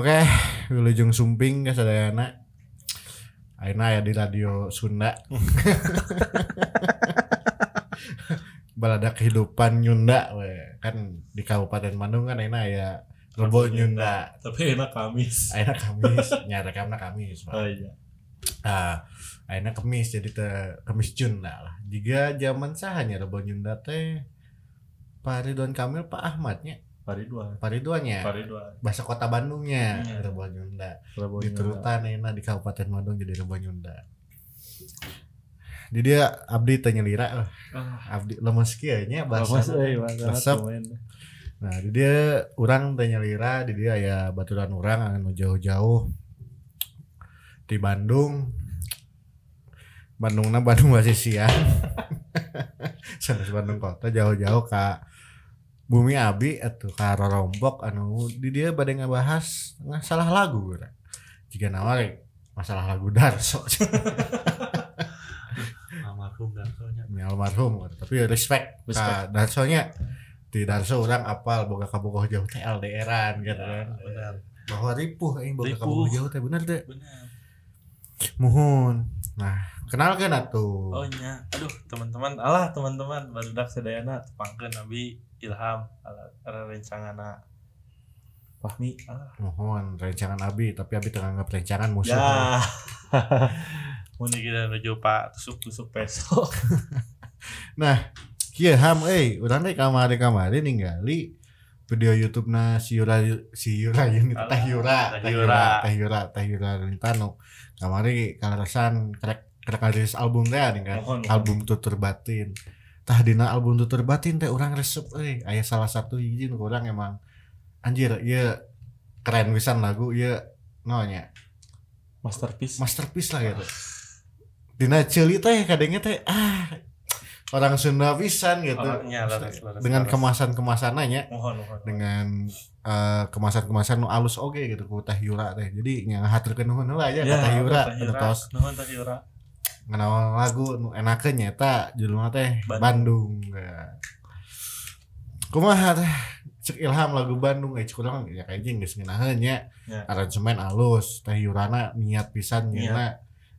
Oke, Wilujeng Sumping ke sadayana. Aina ya di radio Sunda. Balada kehidupan Nyunda we. kan di Kabupaten Bandung kan Aina ya Rebo Nyunda. Tapi enak Kamis. Aina Kamis, nyara kamna Kamis. Pak. Oh iya. Ah, aina Kamis jadi teh Kamis Junda lah. Jika zaman sahanya Rebo Nyunda teh Pak Ridwan Kamil Pak Ahmadnya Pariduan. Pak Ridwannya Pariduan. bahasa kota Bandungnya Iya. Rebo Nyunda. Prabowo di. Turutan enak di Kabupaten Bandung jadi Rebo Nyunda. Di dia abdi tanya lira eh, Ah, abdi lemes kieu nya bahasa Mas, euy, bahasa nah di dia orang tanya lira di dia ya baturan orang anu jauh-jauh. Di Bandung Bandungna Bandung masih siang sanes Bandung kota jauh-jauh ka Bumi Abi atau ka Rorombok anu di dia pada ngebahas nggak salah lagu urang. jika nama masalah lagu Darso. Almarhum dan soalnya. Ini almarhum tapi respect, Respect. ka Darsonya. Di Darso orang apal boga kabogoh jauh teh LDRan gitu kan. Benar. bahwa ripuh eh boga kabogoh jauh teh bener teh. Benar. muhun. Nah kenalkan atuh. Oh nya, aduh teman-teman, alah teman-teman, barudak sedayana tepangkeun Nabi Ilham ala rencangana. Fahmi? Mohon rencangan Abi tapi Abi tengah nggak rencangan musuh. Ya. Mun kita nuju Pak. Tusuk-tusuk peso. Kieu ham euy urang teh kamari-kamari ningali video YouTube na si Yura si Yura ini Teh Yura Teh Yura. Yura Teh Yura Teh Yura Rintano kamari kaleresan krek krek album teh nih kan. Album tutur batin tah dina album tutur batin teh urang resep euy. Aya salah satu hiji nu urang emang anjir ieu keren pisan lagu ieu naonnya? Masterpiece. masterpiece lah gitu. Dina ceuli teh kadangnya teh ah orang Sunda pisan gitu. Orangnya laras, laras, dengan kemasan kemasanannya mohon mohon. dengan eh, kemasan-kemasan nu alus oge gitu ku teh Yura teh. Jadi nya ngahaturkeun nuhun heula aja ka teh Yura anu tos. Nuhun Teh Yura. Ngenawan lagu nu enakeun nyata judulna teh Bandung. Bandung, Ya. kumaha teh cek ilham lagu Bandung eh cek urang ya kayak jeung geus ngeunaheun nya Ya. aransemen alus teh Yurana niat pisan Niat. nyeuna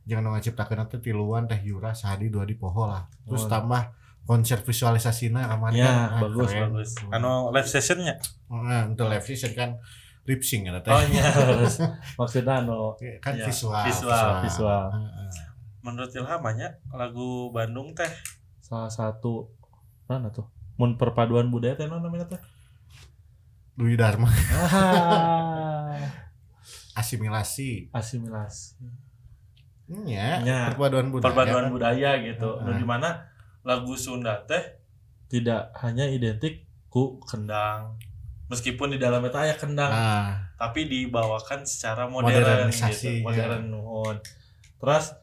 jangan ngaciptakeun teh tiluan teh Yura sahadi dua di poho lah terus Oh. tambah konser visualisasina kamarnya Ya, Ah, bagus keren. bagus. Anu live sessionnya? Nah, untuk live session kan lip sync ya teh. Oh iya. Maksudnya anu kan Ya, visual, visual, visual. visual. Menurut Ilham banyak lagu Bandung teh Ah. salah satu mana tuh? Mun perpaduan budaya teh naon namanya teh? Dwi Dharma Ah, asimilasi. asimilasi. Nya, Nya, perpaduan budaya. Perpaduan kan. budaya gitu. Nu Ah. di mana lagu Sunda teh tidak hanya identik ku kendang. Meskipun di dalamnya teh aya kendang, Nah, tapi dibawakan secara modern Modernisasi, gitu. Modern nuhun. Terus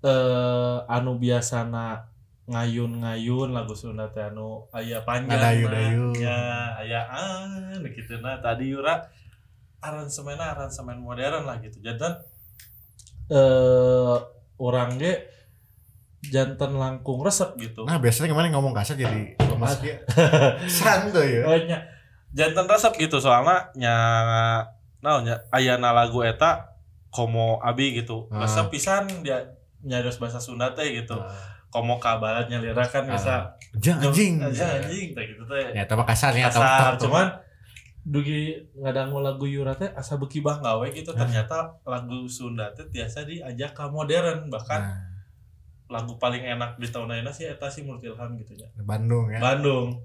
eh anu biasana ngayun-ngayun lagu Sunda teh anu aya panjang Ngadayu-dayu. ya aya ah gitu nah tadi Yura aransemenna aransemen modern lah gitu jantan eh orang ge jantan langkung resep gitu nah biasanya kemarin ngomong kasar jadi lemas dia. Santuy ya. Oh, nya jantan resep gitu soalnya nya naonnya ayana lagu eta komo abi gitu Ah. resep pisan dia nyados bahasa Sunda teh gitu komo kabaratnya lira kan Ah. bisa Jang anjing. aja anjing teh gitu teh Ya, tapi kasarnya atau kasar cuman dugi ngadangu lagu Yura teh asa beki banggawe gitu Hah? ternyata lagu Sunda teh biasa diajak ke modern bahkan Nah, lagu paling enak di tahun ini sih eta sih menurut Ilham gitu ya Bandung ya. Bandung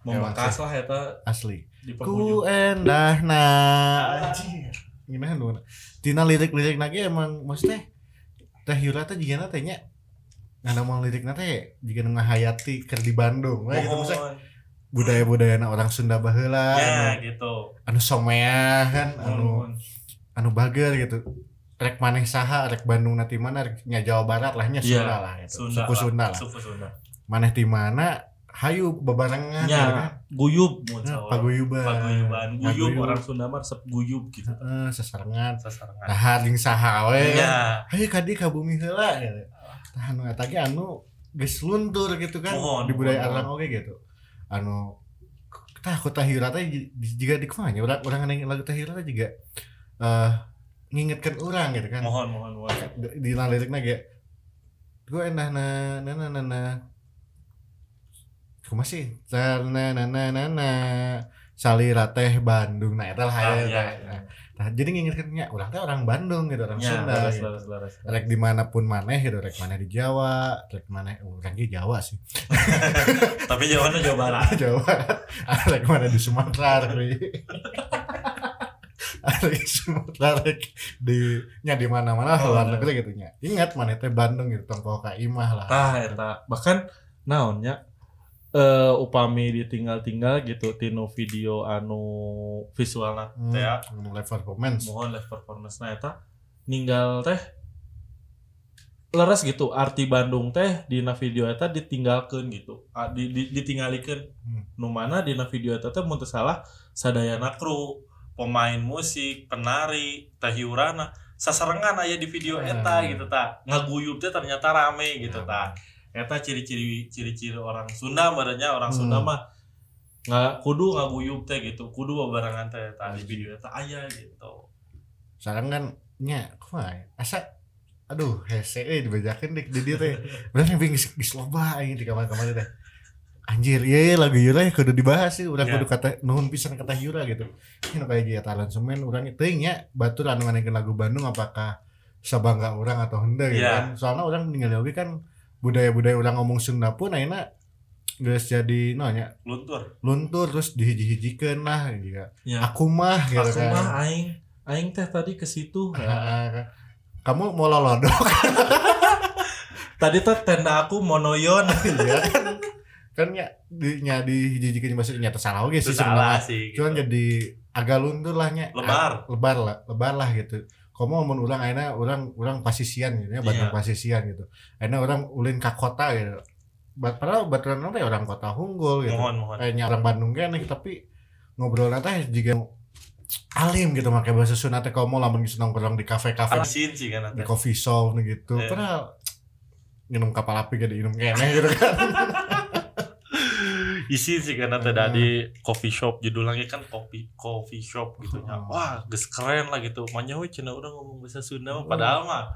memangkas lah eta Asli. di Ku endah nah anjir. Gimana nu? Tina lirik-lirik lagi emang maksudnya Teh Yura teh jigana teh nya ngana mau lirik teh jika ngahayati keur di Bandung. We gitu maksudnya. Mohon. budaya-budaya orang Sunda baheula ya anu, gitu. anu somea kan anu anu bager gitu. Rek maneh saha rek Bandung nanti mana rek nya Jawa Barat lah nya Iya, Sunda lah gitu. Sunda suku Sunda lah. Suku Sunda. Maneh di mana hayu bebarengan nya gitu kan? guyub Nah, paguyuban. Paguyuban guyub orang Sunda mah resep guyub gitu. Heeh, sesarengan. Sasarangan Nah, jeung saha we. Ya hayu kadi ka bumi heula gitu. Tah anu eta ge anu geus luntur gitu kan? Mohon, di budaya alang oge gitu. Anu tah ku tahira teh j- juga di kumanya urang urang neng lagu tahira teh juga eh ngingetkan orang gitu kan? Mohon mohon mohon. Di liriknya kayak gue endah na na na na na kumaha sih na na na na na. Salira teh Bandung. Nah itu lah Ah, ya, iya, nah, iya. nah, jadi ngingetkannya orang teh orang Bandung gitu orang ya Sunda laras gitu. laras laras. Rek di mana pun maneh gitu rek maneh di Jawa rek maneh orang di Jawa sih. Tapi jawabannya Jawa Barat. Jawa Ah, rek maneh di Sumatera rek. Rek di Sumatera rek. Di nya di mana-mana Oh, luar iya. negeri gitu nya. Ingat maneh teh Bandung gitu tongko ka imah lah. Tah eta. Bahkan naonnya eh upami ditinggal-tinggal gitu tino video anu visualna Hmm, teh ya. live performance mohon live performance na eta ninggal teh leres gitu arti Bandung teh dina video eta ditinggalkeun gitu Ah, di, di, ditinggalikeun Hmm. nu mana dina video eta teh mun teu salah sadayana kru pemain musik penari teh hiurana sasarengan aya di video eta Hmm. gitu ta ngaguyub teh ternyata rame gitu Hmm. ta eta ciri-ciri ciri-ciri orang Sunda badannya orang Hmm. Sunda mah nggak kudu ngaguyub teh gitu kudu babarengan teh ta di video eta aya gitu sekarang kan nya kumaha ya? asa aduh hese eh dibajakeun dek di dieu teh bener yang geus loba aing di kamar-kamar teh anjir iya lagu Yura ya kudu dibahas sih udah Ya. kudu kata nuhun pisan kata Yura gitu ini kayak dia talan semen urang teuing nya batur anu nganekeun lagu Bandung apakah sabangga orang atau henteu gitu Ya. kan soalnya orang ningali oge kan budaya-budaya orang ngomong Sunda pun ayeuna geus jadi nanya luntur. luntur terus dihiji-hijikeun lah gitu. ya. Aku mah gitu aku kan. mah aing. Aing teh tadi ke situ. Ah, kamu mau lolodok? Tadi tuh tenda aku monoyon ya kan. Kan ya di nya di hiji-hijikeun maksudnya nyata salah oge sih salah sebenarnya. sih cuman gitu. jadi agak luntur lah nya. Lebar. Ah, lebar lah lebar lah gitu komo mun urang ayeuna urang urang pasisian gitu ya Bandung Iya. pasisian gitu. Ayeuna urang ulin ka kota gitu Ba- padahal baturan teh orang kota unggul gitu. Mohon mohon. Kayaknya orang Bandung kan tapi ngobrol teh juga alim gitu pakai bahasa Sunda teh komo lamun geus nongkrong di kafe-kafe. Sih kan di coffee shop gitu. Iya. padahal minum kapal api gak diinum kene gitu kan isi sih kan ada Hmm. di coffee shop judulnya kan coffee coffee shop gitu Hmm. wah geus keren lah gitu manya we cenah urang ngomong bahasa Sunda padahal mah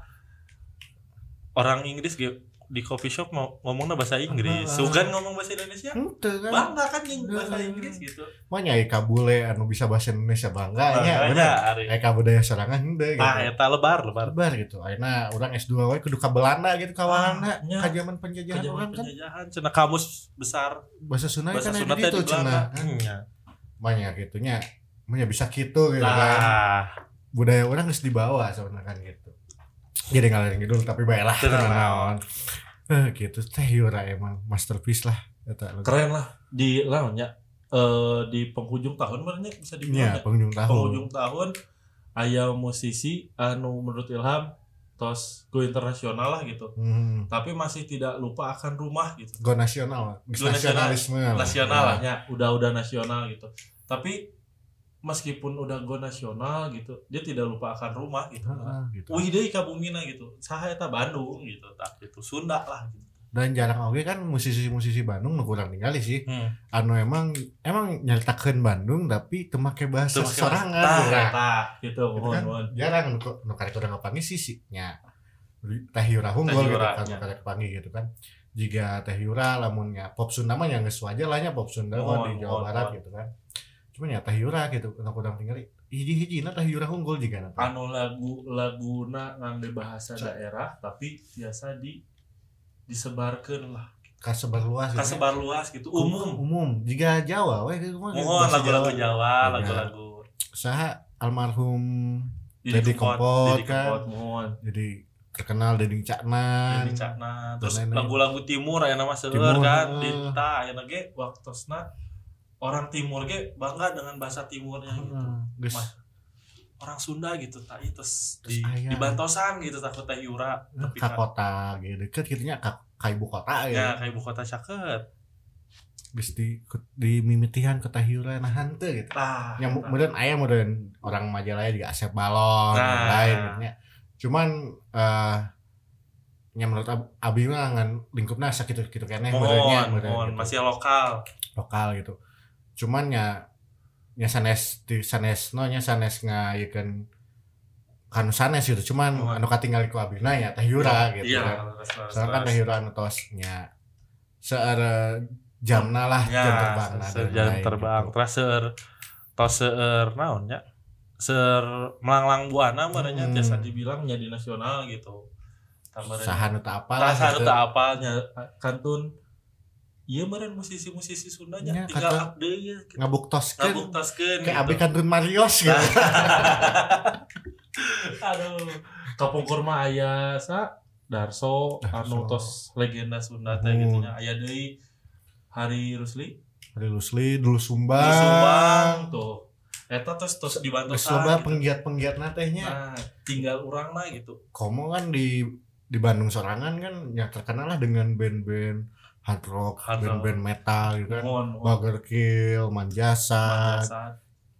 orang Inggris ge di coffee shop mau ngomongnya bahasa Inggris. Ah. sugan ngomong bahasa Indonesia? Ente kan? Bangga kan yang bahasa Hmm. Inggris gitu. Mah nyai kabule anu bisa bahasa Indonesia bangga nya bener. Ari. Kayak kabudaya sorangan henteu gitu. Nah eta lebar lebar. Lebar gitu. Ayeuna urang S2 we kudu ka Belanda gitu ka Walanda. Ah, nya. ka zaman penjajahan urang kan? penjajahan. Cenah kamus besar. Bahasa Sunda bahasa kan Sunda itu cenah Hmm, ya. banyak gitu nya Manya bisa gitu gitu kan. Nah, budaya orang harus dibawa sebenarnya kan gitu jadi ngalahin gitu tapi baiklah naon. eh gitu teh Yura emang masterpiece lah eta keren lah di lawannya eh di penghujung tahun benernya bisa ya dibilang ya. pengunjung tahun penghujung tahun aya musisi anu menurut Ilham tos go internasional lah gitu hmm. tapi masih tidak lupa akan rumah gitu go nasional Go nasional. nasionalisme nasional Ya. lah ya udah udah nasional gitu tapi meskipun udah go nasional gitu dia tidak lupa akan rumah gitu Heeh, gitu. Wih deh kabumina gitu saha eta Bandung gitu tak itu Sunda lah gitu. dan jarang oke kan musisi-musisi Bandung kurang ningali sih Hmm. anu emang emang nyeritakeun Bandung tapi teu make bahasa Teu make sorangan Tah, gitu. gitu Gitu kan mohon. jarang nu nu karek urang ngapangi sih nya Teh Yura Teh unggul gitu kan nya. nu karek panggil gitu kan jika Teh Yura lamunnya pop Sunda mah yang geus wajar lah nya pop Sunda mah di Jawa Barat gitu kan cuman ya Teh Yura gitu nu kurang tinggali hiji-hiji na Teh Yura unggul juga na anu lagu laguna ngangge bahasa daerah tapi biasa di disebarkan lah. Kasebar luas gitu. kasebar luas gitu. Umum. umum. Jika Jawa we gitu mah. Mohon lagu-lagu Jawa. Iya. lagu-lagu. Saha almarhum Kempot, Didi kan. Mohon. Jadi terkenal Caknan. Didi Cakna terus lagu-lagu timur aya nama seueur Timur, kan. Dinta aya ge waktosna orang timur ge bangga dengan bahasa timurnya gitu geus Mah. orang Sunda gitu tak itu di, aya. di Bantosan gitu takut teh Yura tapi ka kota gitu deket gitu nya ka, ka ibu kota ya ya kayak ibu kota caket geus di di mimitihan kota Hiura nah henteu gitu yang eta. kemudian ayah kemudian orang Majalaya juga Asep Balon Nah. lain gitu nya. cuman eh yang menurut Ab- Abi mah ngan lingkupnya sakit gitu modelnya mohon gitu. masih lokal lokal gitu cuman ya nya sanes di sanes no nya sanes ngayekeun kan sanes gitu cuman Oh. anu katinggal ku abina ya teh Yura gitu iya kan soalnya kan leres. teh Yura anu tosnya seere jamna lah ya jam terbang jam terbang terus seur tos seur naon ya seur melanglang buana merenya Hmm. biasa dibilang jadi nasional gitu tambah sahan eta apa lah rasa gitu. apa kantun iya meren musisi-musisi Sunda nya Nya, tinggal update ya ngabuktoskeun ngabuktaskeun kayak gitu. abi kantun Marios gitu. Aduh. Kapungkur mah aya sa Darso, Darso. anu tos legenda Sunda teh Hmm. gitu nya aya deui Hari Rusli. Hari Lusli dulu Sumbang. Di Subang tuh. Eta tos tos dibantu loba gitu. penggiat-penggiat natehnya nah tinggal urang mah gitu. Komo kan di di Bandung sorangan kan yang terkenal lah dengan band-band hard rock, band-band metal gitu kan. Burger Kill, Manjasa,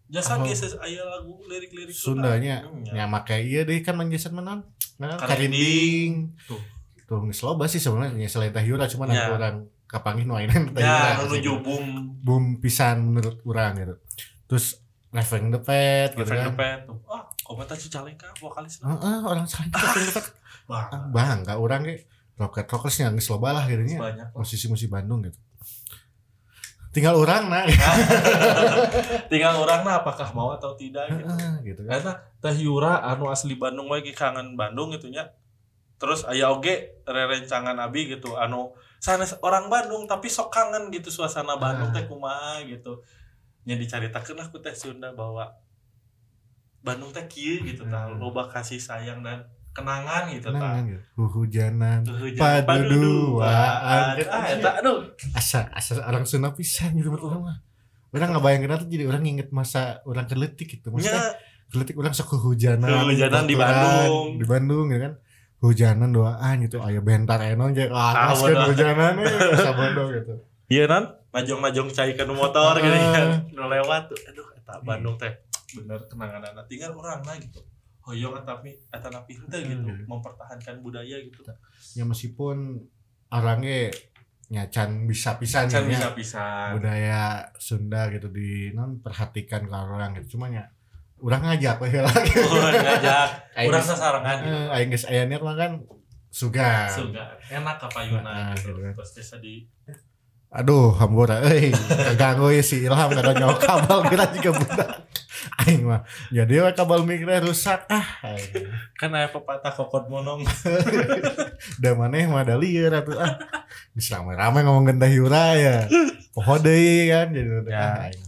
jasa geus aya lagu lirik-lirik Sundanya. Hmm, Ya make iya deh kan Manjasa menan. Nah, Karinding. Tuh. Tuh geus loba sih sebenarnya selain Teh Yura cuman Ya. aku orang kapanggih nu ayeuna Teh ya Yura. menuju boom boom pisan menurut orang gitu. Terus Reveng the Pet gitu kan. Depet tuh ah komentar Cicalengka vokalis Heeh, orang salah Reveng the Pet. bang Bangga orang ge rocket rockersnya geus loba lah nya. banyak lah. musisi-musisi Bandung gitu. Tinggal orang nah tinggal orang nah apakah mau atau tidak gitu gitu kan. karena Teh Yura anu asli Bandung lagi kangen Bandung gitu nya terus aya oge rerencangan abi gitu anu sanes orang Bandung tapi sok kangen gitu suasana Bandung teh kumaha gitu nya dicaritakeun lah ku teh Sunda bahwa Bandung teh kieu gitu Hmm. loba kasih sayang dan kenangan gitu Kenangan gitu. Hujanan. Hujan Padu duaan. ah eta aduh Asa asa orang Sunda pisan gitu menurut orang mah. Orang ngebayangin tuh jadi orang nginget masa orang keletik gitu. Maksudnya nya keletik orang sok kehujanan. Kehujanan di kotoran, Bandung. Di Bandung gitu kan. Hujanan doaan gitu. Aya bentar enon jadi ah Ah, kan hujanan bisa bodoh gitu. Iya nan, najong-najong cai ke motor gitu Ah. kan. Nu lewat tuh. Aduh, eta Bandung teh bener kenangan anak tinggal orang lah gitu. Hoyong tapi eta napi henteu gitu, Hmm. mempertahankan budaya gitu. Ya meskipun orangnya nyacan bisa pisan ya. bisa-bisa. budaya Sunda gitu di non perhatikan ke orang gitu cuma ya urang ngajak we heula gitu. ngajak geus- sasarangan gitu. Eh, aing geus aya niat mah kan sugan. Suga enak ka payuna Ah, gitu. gitu kan. Desa di Aduh, hambura euy. Kaganggu ya si Ilham kada nyawa kabel kira juga budak. Aing mah jadi we kabel mikirnya rusak ah. aing. kan aya pepatah kokot monong. Da maneh mah da lieur atuh ah. Geus rame-rame ngomong gentah Yura ya. Poho deui kan jadi Ya. ah, aing.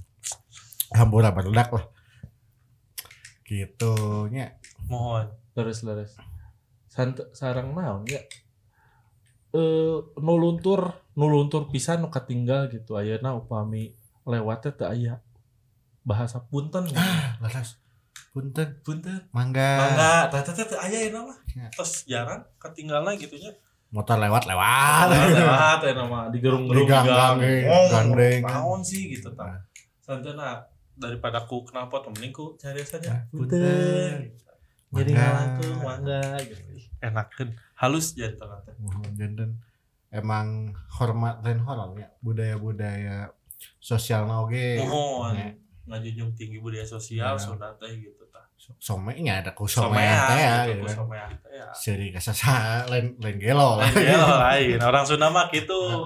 Hambura barudak lah. Gitu nya. Mohon. leres leres Sant sarang naon ya eh nuluntur nuluntur pisan nu katinggal gitu ayeuna upami lewat teh teu aya bahasa punten gitu. Laras. Punten, Punten. mangga. Mangga, tata tata mah. Ya. Terus jarang ketinggalan gitu nya. Motor lewat lewat. lewat ya nama di gerung-gerung Oh, gandeng. naon sih gitu tah. Sanjana daripada ku kenapa tuh mending ku cari saja. Punten. Jadi Mangga. ngalangkeun mangga gitu. Enakeun. Halus jantan teh. Jantan emang hormat dan horor ya budaya-budaya sosial oge. Ya. Ngajunjung tinggi budaya sosial Ya. Sunda teh gitu tah. somenya ada ku somenya teh ya gitu, gitu kan somean teh ya. seri kasasa lain lain gelo Lain gelo lain. Orang Sunda mah gitu.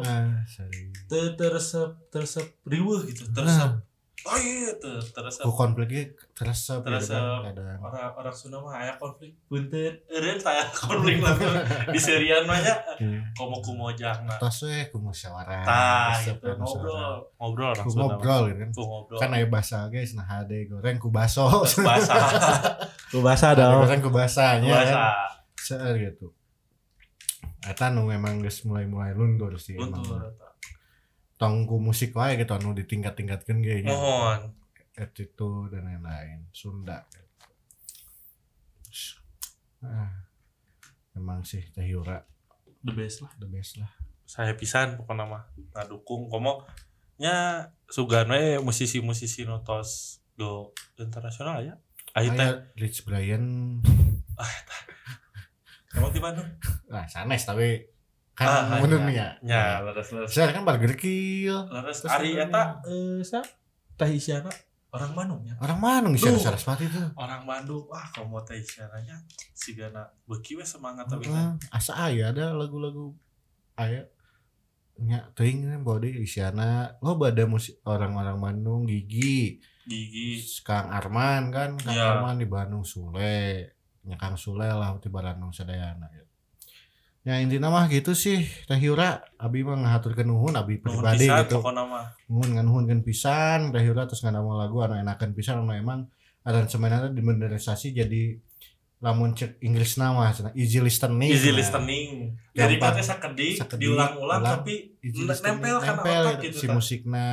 Teresep teresep riweuh gitu, teresep. Oh iya, teu teresep. ku konfliknya teresep gitu Teresep. kan kadang. orang orang Sunda mah aya konflik punten eureun saya konflik langsung di serian mah nya komo kumojang nah tos we ku musyawarah tah gitu kan ngobrol. Ngobrol orang Sunda mah. ngobrol kan? Ngobrol. Kan aya bahasa guys nah hade goreng ku baso. Bahasa ku bahasa Hade dong. goreng ku basahnya bahasa kan? seueur gitu. Eta nu memang geus mulai-mulai lundur sih luntur eta. tong ku musik wae gitu anu ditingkat-tingkatkeun ge nya. mohon. Attitude dan lain-lain Sunda. Ah, emang sih Teh Yura. The best lah. The best lah. Saya pisan pokoknya mah. Ngadukung komo nya sugan we musisi-musisi nu tos go internasional ya? Ayo teh. Aya Rich Brian. Emang di Bandung? Ah sanes tapi Ah, kan bener iya. nih ya. Nya leres leres. Saya kan Burger Kill leres. Ari eta eh sa orang Bandung ya? Orang mana Isyana Duh. Sarasvati tuh. Orang Bandung. Wah kamu teh isyaratnya si gana beki we semangat tapi Heeh, asa aya ada lagu-lagu aya nya teuing kan dia Isyana. Lo ada musik orang-orang Bandung Gigi. Gigi. Kang Arman kan. Kang Iya. Arman di Bandung Sule. Nya Kang Sule lah di Bandung Sadayana ya. Ya intinya mah gitu sih. Teh Yura Abi mah ngahaturkeun nuhun Abi nuhun pribadi pisan gitu. pokoknya mah nuhun ngan nuhunkeun pisan Teh Yura terus ngan lagu anu enakeun pisan anu emang aransemenna dimodernisasi jadi lamun cek Inggris nama easy listening. Easy Nah, listening jadi katanya sakedi diulang-ulang ulang. tapi nempel kan nempel otak gitu, gitu si kan. musikna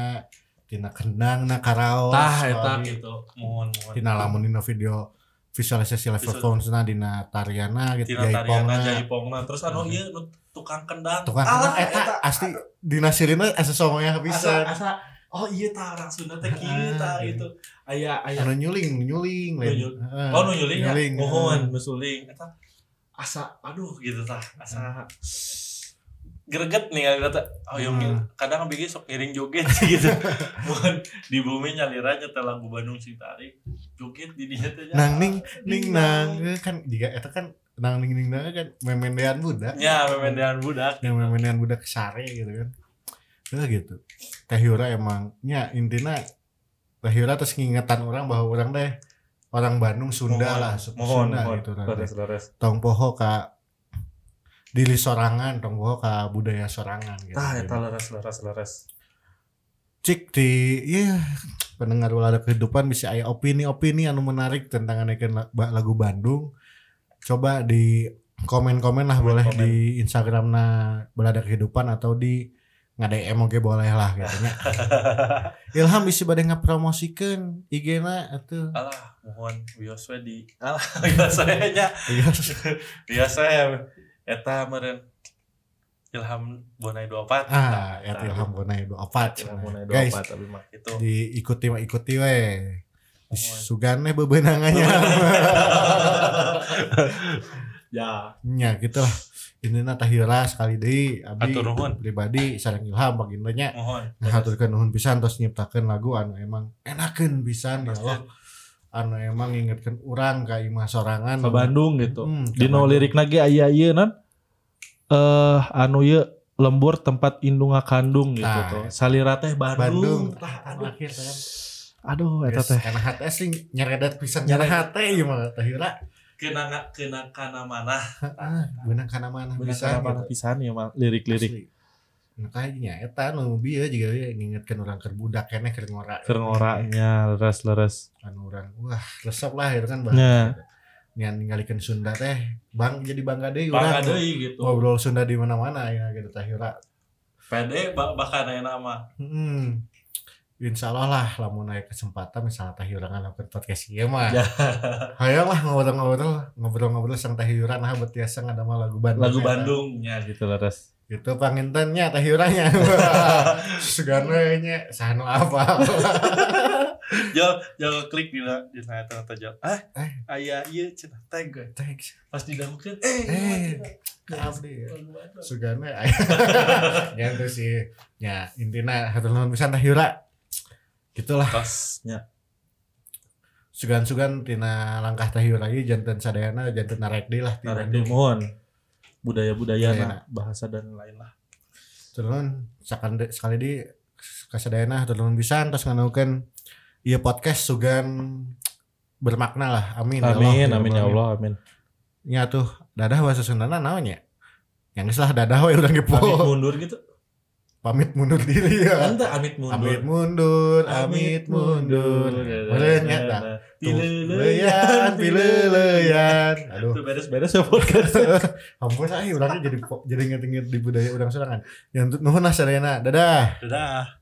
tina kendang na karaos tah eta tadi. gitu. Mohon mohon. Tina lamun dina video visualisasi Visual- performance-na dina tariana gitu tariana jaipongna. jaipongna terus anu Hmm. ieu nu tukang kendang tukang kendang eta asli dina sirina asa somoya asa bisa asa oh iya tah orang Sunda teh kieu tah Ah, gitu aya aya anu nyuling nyuling lain. Nyul- Heeh. oh nu nyuling ya Nyuling, mohon heeh. nusuling eta asa aduh gitu tah asa greget nih kata oh yang Hmm. kadang bikin sok ngiring joget sih gitu. Mohon di bumi nyaliranya teh lagu Bandung sing tarik joget di dia teh. Nang ning ning nang. Eh, kan jika eta kan nang ning ning nang kan memendean budak. Ya memendean budak. Yang memendean budak sare gitu kan. Udah gitu. Teh Yura emang nya intinya Teh Yura terus ngingetan orang bahwa orang teh orang Bandung Sunda Mohon, lah mohon Sunda mohon. gitu leres tong poho ka diri sorangan tong poho ka budaya sorangan gitu Jadi, eta leres leres leres cik di ya pendengar ada kehidupan bisa aya opini-opini anu menarik tentang ba- lagu Bandung coba di komen-komen lah boleh Komen. di Instagram na belada kehidupan atau di nge-DM oke boleh lah gitu nya. Ilham bisa bade ngapromosikeun IG-na atuh. alah mohon we di alah wios we nya Iya. biasa eta meureun Ilham Bonai 24 ah, ya Ilham Bonai 24. Ilham Bonai 24 Guys, tapi mah itu diikuti mah ikuti we. Sugane bebenangannya. ya nya gitu lah. Intina Tahira sekali deui abi Atur nuhun. pribadi sareng Ilham bagindanya mohon ngahaturkeun nuhun pisan tos nyiptakeun lagu anu emang enakeun pisan ya Allah. Anu emang ngingetkeun urang ka imah sorangan. ke Bandung gitu Hmm, Dino lirik lagi aya ieu nan eh anu ye lembur tempat indung kandung gitu Tah, tuh eta. salira teh Bandung. Bandung, Tah, anu akhir teh. aduh eta teh Karena hati sing nyeredet pisan nyere hati ieu mah Tahira. kena nggak kena kana mana Ah, beunang kana mana bisa kenapa gitu. pisan ya mah lirik-lirik. Nah, kayaknya eta nu bieu juga we ngingetkeun urang keur budak keneh keur ngora. keur ngoranya leres-leres anu urang wah resep lah kan Nya. Bang yang ninggalikeun Sunda teh bang jadi bangga deui bangga deui gitu ngobrol Sunda di mana-mana ya gitu teh Yura pede ba- bahkan aya nama hmm. Insya Allah lah lamun aya kesempatan misalnya teh Yura ngalakuin podcast ieu mah Ya. hayang lah ngobrol-ngobrol ngobrol-ngobrol sang teh Yura nah buat biasa ngadama lagu Bandung lagu Eta. Bandungnya gitu leres itu pangintennya teh Yuranya segana nya sanu apa jal jal klik di di na eta jal ah Eh. aya ieu cenah tag gue teks pas didamukeun eh Eh. cenah. abdi ya. Bandung. Sugana ya itu sih ya intinya hatur nuhun pisan teh Yura gitulah Tosnya. sugan-sugan tina langkah teh ieu janten sadayana janten narek deui lah di Narek Bandung mohon budaya-budaya Budaya. nah, bahasa dan lain lah. Turun de- sekali di kasadayana nuhun pisan terus nganaukeun ieu podcast sugan bermakna lah. Amin ya amin Allah, amin ya Allah amin. Nya tuh dadah bahasa Sundana naon nya yang geus lah dadah we urang gepo mundur gitu. Pamit mundur diri ya Ente amit mundur. amit mundur amit mundur Meureun nya dah Pileleyan, pileleyan. Aduh, Itu beres-beres ya podcast. ampun saya orangnya jadi jadi inget-inget di budaya orang sorangan. Yang nuhun lah. Dadah. Dadah.